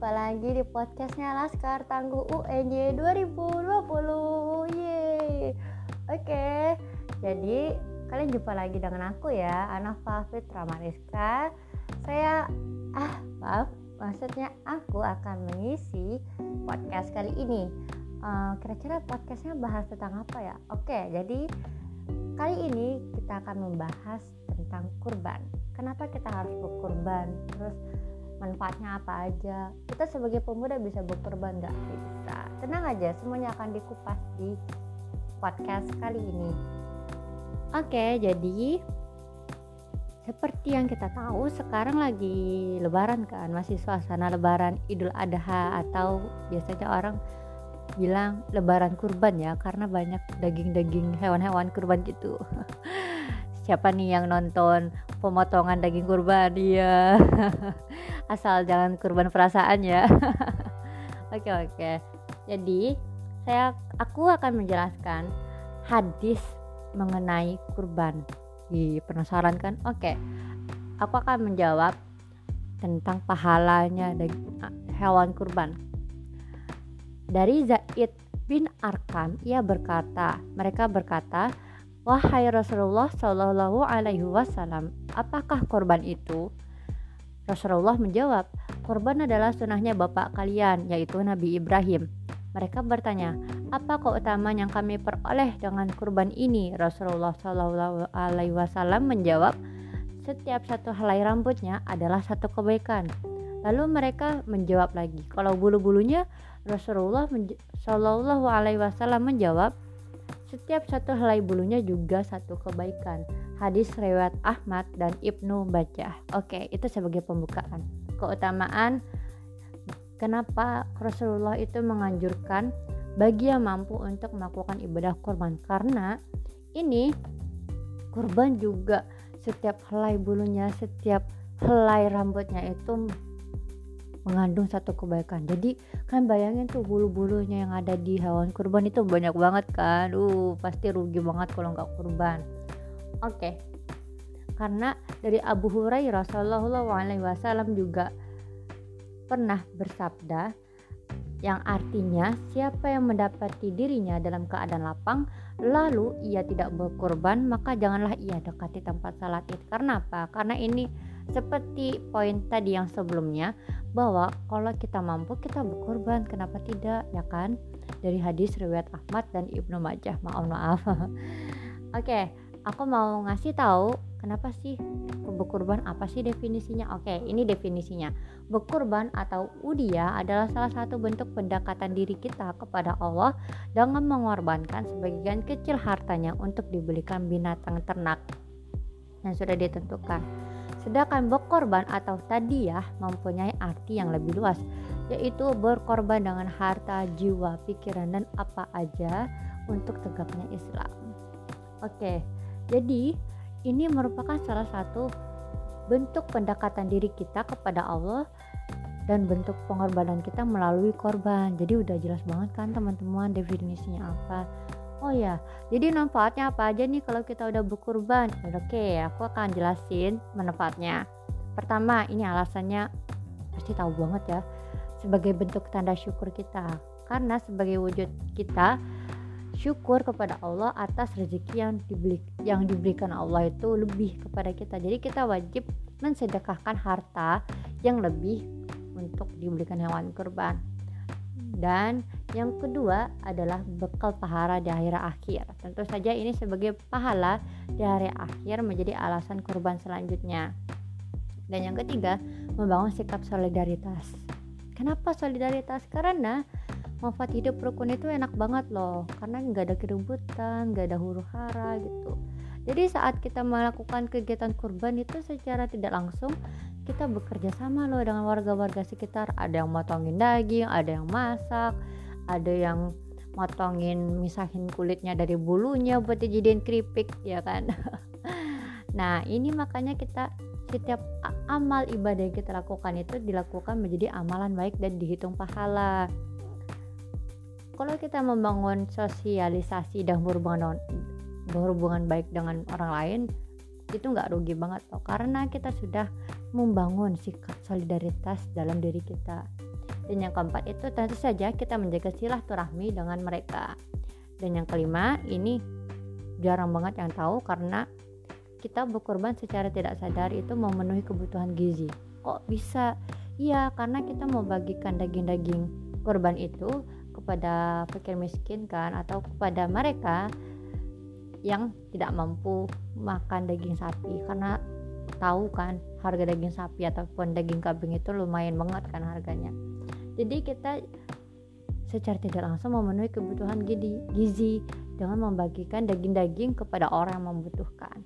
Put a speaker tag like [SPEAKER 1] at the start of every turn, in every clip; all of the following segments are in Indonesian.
[SPEAKER 1] jumpa lagi di podcastnya Laskar Tangguh UNY 2020 Yeay. Oke, jadi kalian jumpa lagi dengan aku ya Ana Fafit Ramariska. Saya, ah maaf, maksudnya aku akan mengisi podcast kali ini. Uh, Kira-kira podcastnya bahas tentang apa ya? Oke, jadi kali ini kita akan membahas tentang kurban. Kenapa kita harus berkurban? Terus manfaatnya apa aja. Kita sebagai pemuda bisa berkorban nggak bisa. Tenang aja semuanya akan dikupas di podcast kali ini. Oke jadi seperti yang kita tahu sekarang lagi lebaran kan masih suasana lebaran idul adha atau biasanya orang bilang lebaran kurban ya karena banyak daging-daging hewan-hewan kurban gitu. Siapa nih yang nonton pemotongan daging kurban? Dia asal jangan kurban perasaan ya. Oke oke. Jadi saya aku akan menjelaskan hadis mengenai kurban. Di penasaran kan? Oke. Aku akan menjawab tentang pahalanya hewan kurban. Dari Zaid bin Arkam ia berkata mereka berkata Wahai Rasulullah Shallallahu Alaihi Wasallam, apakah korban itu? Rasulullah menjawab, korban adalah sunnahnya bapak kalian, yaitu Nabi Ibrahim. Mereka bertanya, apa keutamaan yang kami peroleh dengan kurban ini? Rasulullah Shallallahu Alaihi Wasallam menjawab, setiap satu helai rambutnya adalah satu kebaikan. Lalu mereka menjawab lagi, kalau bulu-bulunya Rasulullah Shallallahu Alaihi Wasallam menjawab, setiap satu helai bulunya juga satu kebaikan. Hadis riwayat Ahmad dan Ibnu Bajah. Oke, itu sebagai pembukaan. Keutamaan kenapa Rasulullah itu menganjurkan bagi yang mampu untuk melakukan ibadah kurban karena ini kurban juga setiap helai bulunya, setiap helai rambutnya itu mengandung satu kebaikan jadi kan bayangin tuh bulu-bulunya yang ada di hewan kurban itu banyak banget kan uh pasti rugi banget kalau nggak kurban oke. Okay. karena dari Abu Hurairah Shallallahu Alaihi Wasallam juga pernah bersabda yang artinya siapa yang mendapati dirinya dalam keadaan lapang lalu ia tidak berkorban maka janganlah ia dekati tempat salat id. Karena apa? Karena ini seperti poin tadi yang sebelumnya bahwa kalau kita mampu kita berkorban. Kenapa tidak? Ya kan? Dari hadis riwayat Ahmad dan Ibnu Majah. Maaf maaf. Oke aku mau ngasih tahu kenapa sih berkorban apa sih definisinya? Oke ini definisinya. Berkorban atau udia adalah salah satu bentuk pendekatan diri kita kepada Allah dengan mengorbankan sebagian kecil hartanya untuk dibelikan binatang ternak yang sudah ditentukan. Sedangkan berkorban atau tadiah mempunyai arti yang lebih luas, yaitu berkorban dengan harta, jiwa, pikiran, dan apa aja untuk tegaknya Islam. Oke, jadi ini merupakan salah satu bentuk pendekatan diri kita kepada Allah dan bentuk pengorbanan kita melalui korban. Jadi udah jelas banget kan teman-teman definisinya apa. Oh ya, jadi manfaatnya apa aja nih kalau kita udah berkurban? Oke, aku akan jelasin manfaatnya. Pertama, ini alasannya pasti tahu banget ya. Sebagai bentuk tanda syukur kita. Karena sebagai wujud kita syukur kepada Allah atas rezeki yang dibeli yang diberikan Allah itu lebih kepada kita. Jadi kita wajib mensedekahkan harta yang lebih untuk diberikan hewan kurban dan yang kedua adalah bekal pahala di hari akhir. Tentu saja ini sebagai pahala di hari akhir menjadi alasan kurban selanjutnya. Dan yang ketiga, membangun sikap solidaritas. Kenapa solidaritas? Karena manfaat hidup rukun itu enak banget loh, karena nggak ada keributan, nggak ada huru hara gitu. Jadi saat kita melakukan kegiatan kurban itu secara tidak langsung kita bekerja sama loh dengan warga-warga sekitar. Ada yang motongin daging ada yang masak ada yang motongin misahin kulitnya dari bulunya buat dijadiin keripik ya kan? Nah ini makanya kita setiap amal ibadah yang kita lakukan itu dilakukan menjadi amalan baik dan dihitung pahala kalau kita membangun sosialisasi dan berhubungan berhubungan baik dengan orang lain itu nggak rugi banget loh karena kita sudah membangun sikap solidaritas dalam diri kita. Dan yang keempat itu tentu saja kita menjaga silaturahmi dengan mereka. Dan yang kelima ini jarang banget yang tahu karena kita berkorban secara tidak sadar itu memenuhi kebutuhan gizi. Kok bisa? Iya karena kita mau bagikan daging-daging korban itu kepada fakir miskin kan atau kepada mereka yang tidak mampu makan daging sapi. Karena tahu kan harga daging sapi ataupun daging kambing itu lumayan banget kan harganya. Jadi kita secara tidak langsung memenuhi kebutuhan gizi dengan membagikan daging-daging kepada orang yang membutuhkan.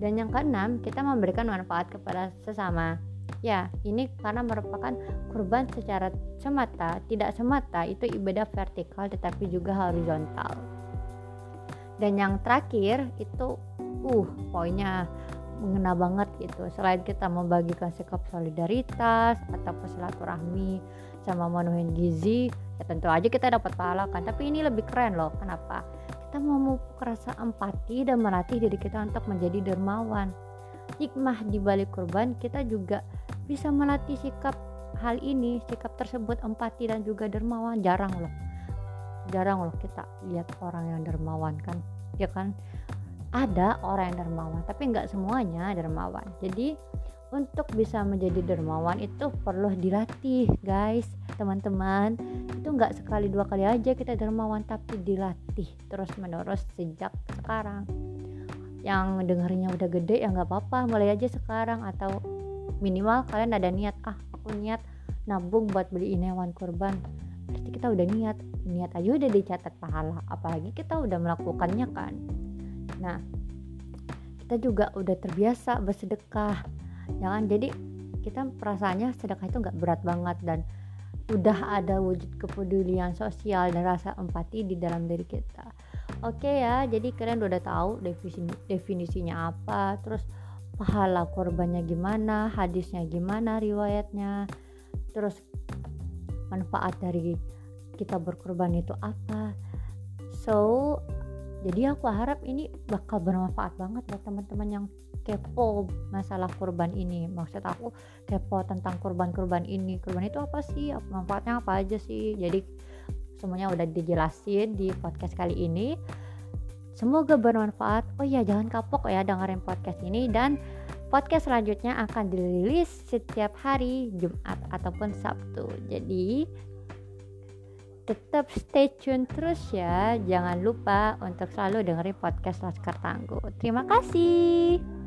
[SPEAKER 1] Dan yang keenam kita memberikan manfaat kepada sesama ya ini karena merupakan kurban secara semata tidak semata itu ibadah vertikal tetapi juga horizontal. Dan yang terakhir itu uh poinnya mengena banget gitu. Selain kita membagikan sikap solidaritas atau silaturahmi sama memenuhi gizi ya tentu aja kita dapat pahala kan. Tapi ini lebih keren loh kenapa? Kita memupuk rasa empati dan melatih diri kita untuk menjadi dermawan. Hikmah di balik kurban kita juga bisa melatih sikap hal ini sikap tersebut empati dan juga dermawan. Jarang loh. Jarang loh kita lihat orang yang dermawan kan ya kan? Ada orang yang dermawan tapi nggak semuanya dermawan. Jadi untuk bisa menjadi dermawan itu perlu dilatih guys teman-teman. Itu nggak sekali dua kali aja kita dermawan tapi dilatih terus menerus sejak sekarang. Yang dengarnya udah gede ya nggak apa-apa mulai aja sekarang atau minimal kalian ada niat ah aku niat nabung buat beliin hewan kurban. Berarti kita udah niat niat aja udah dicatat pahala apalagi kita udah melakukannya kan. Nah kita juga udah terbiasa bersedekah jangan ya jadi kita perasaannya sedekah itu nggak berat banget dan udah ada wujud kepedulian sosial dan rasa empati di dalam diri kita. Oke ya jadi kalian udah tahu definisi definisinya apa terus pahala korbannya gimana hadisnya gimana riwayatnya. Terus manfaat dari kita berkorban itu apa. So jadi aku harap ini bakal bermanfaat banget buat teman-teman yang kepo masalah kurban ini. Maksud aku kepo tentang kurban-kurban ini. Kurban itu apa sih? Manfaatnya apa aja sih? Jadi semuanya udah dijelasin di podcast kali ini semoga bermanfaat oh iya jangan kapok ya dengerin podcast ini dan podcast selanjutnya akan dirilis setiap hari Jumat ataupun Sabtu jadi tetap stay tune terus ya. Jangan lupa untuk selalu dengerin podcast Laskar Tangguh. Terima kasih.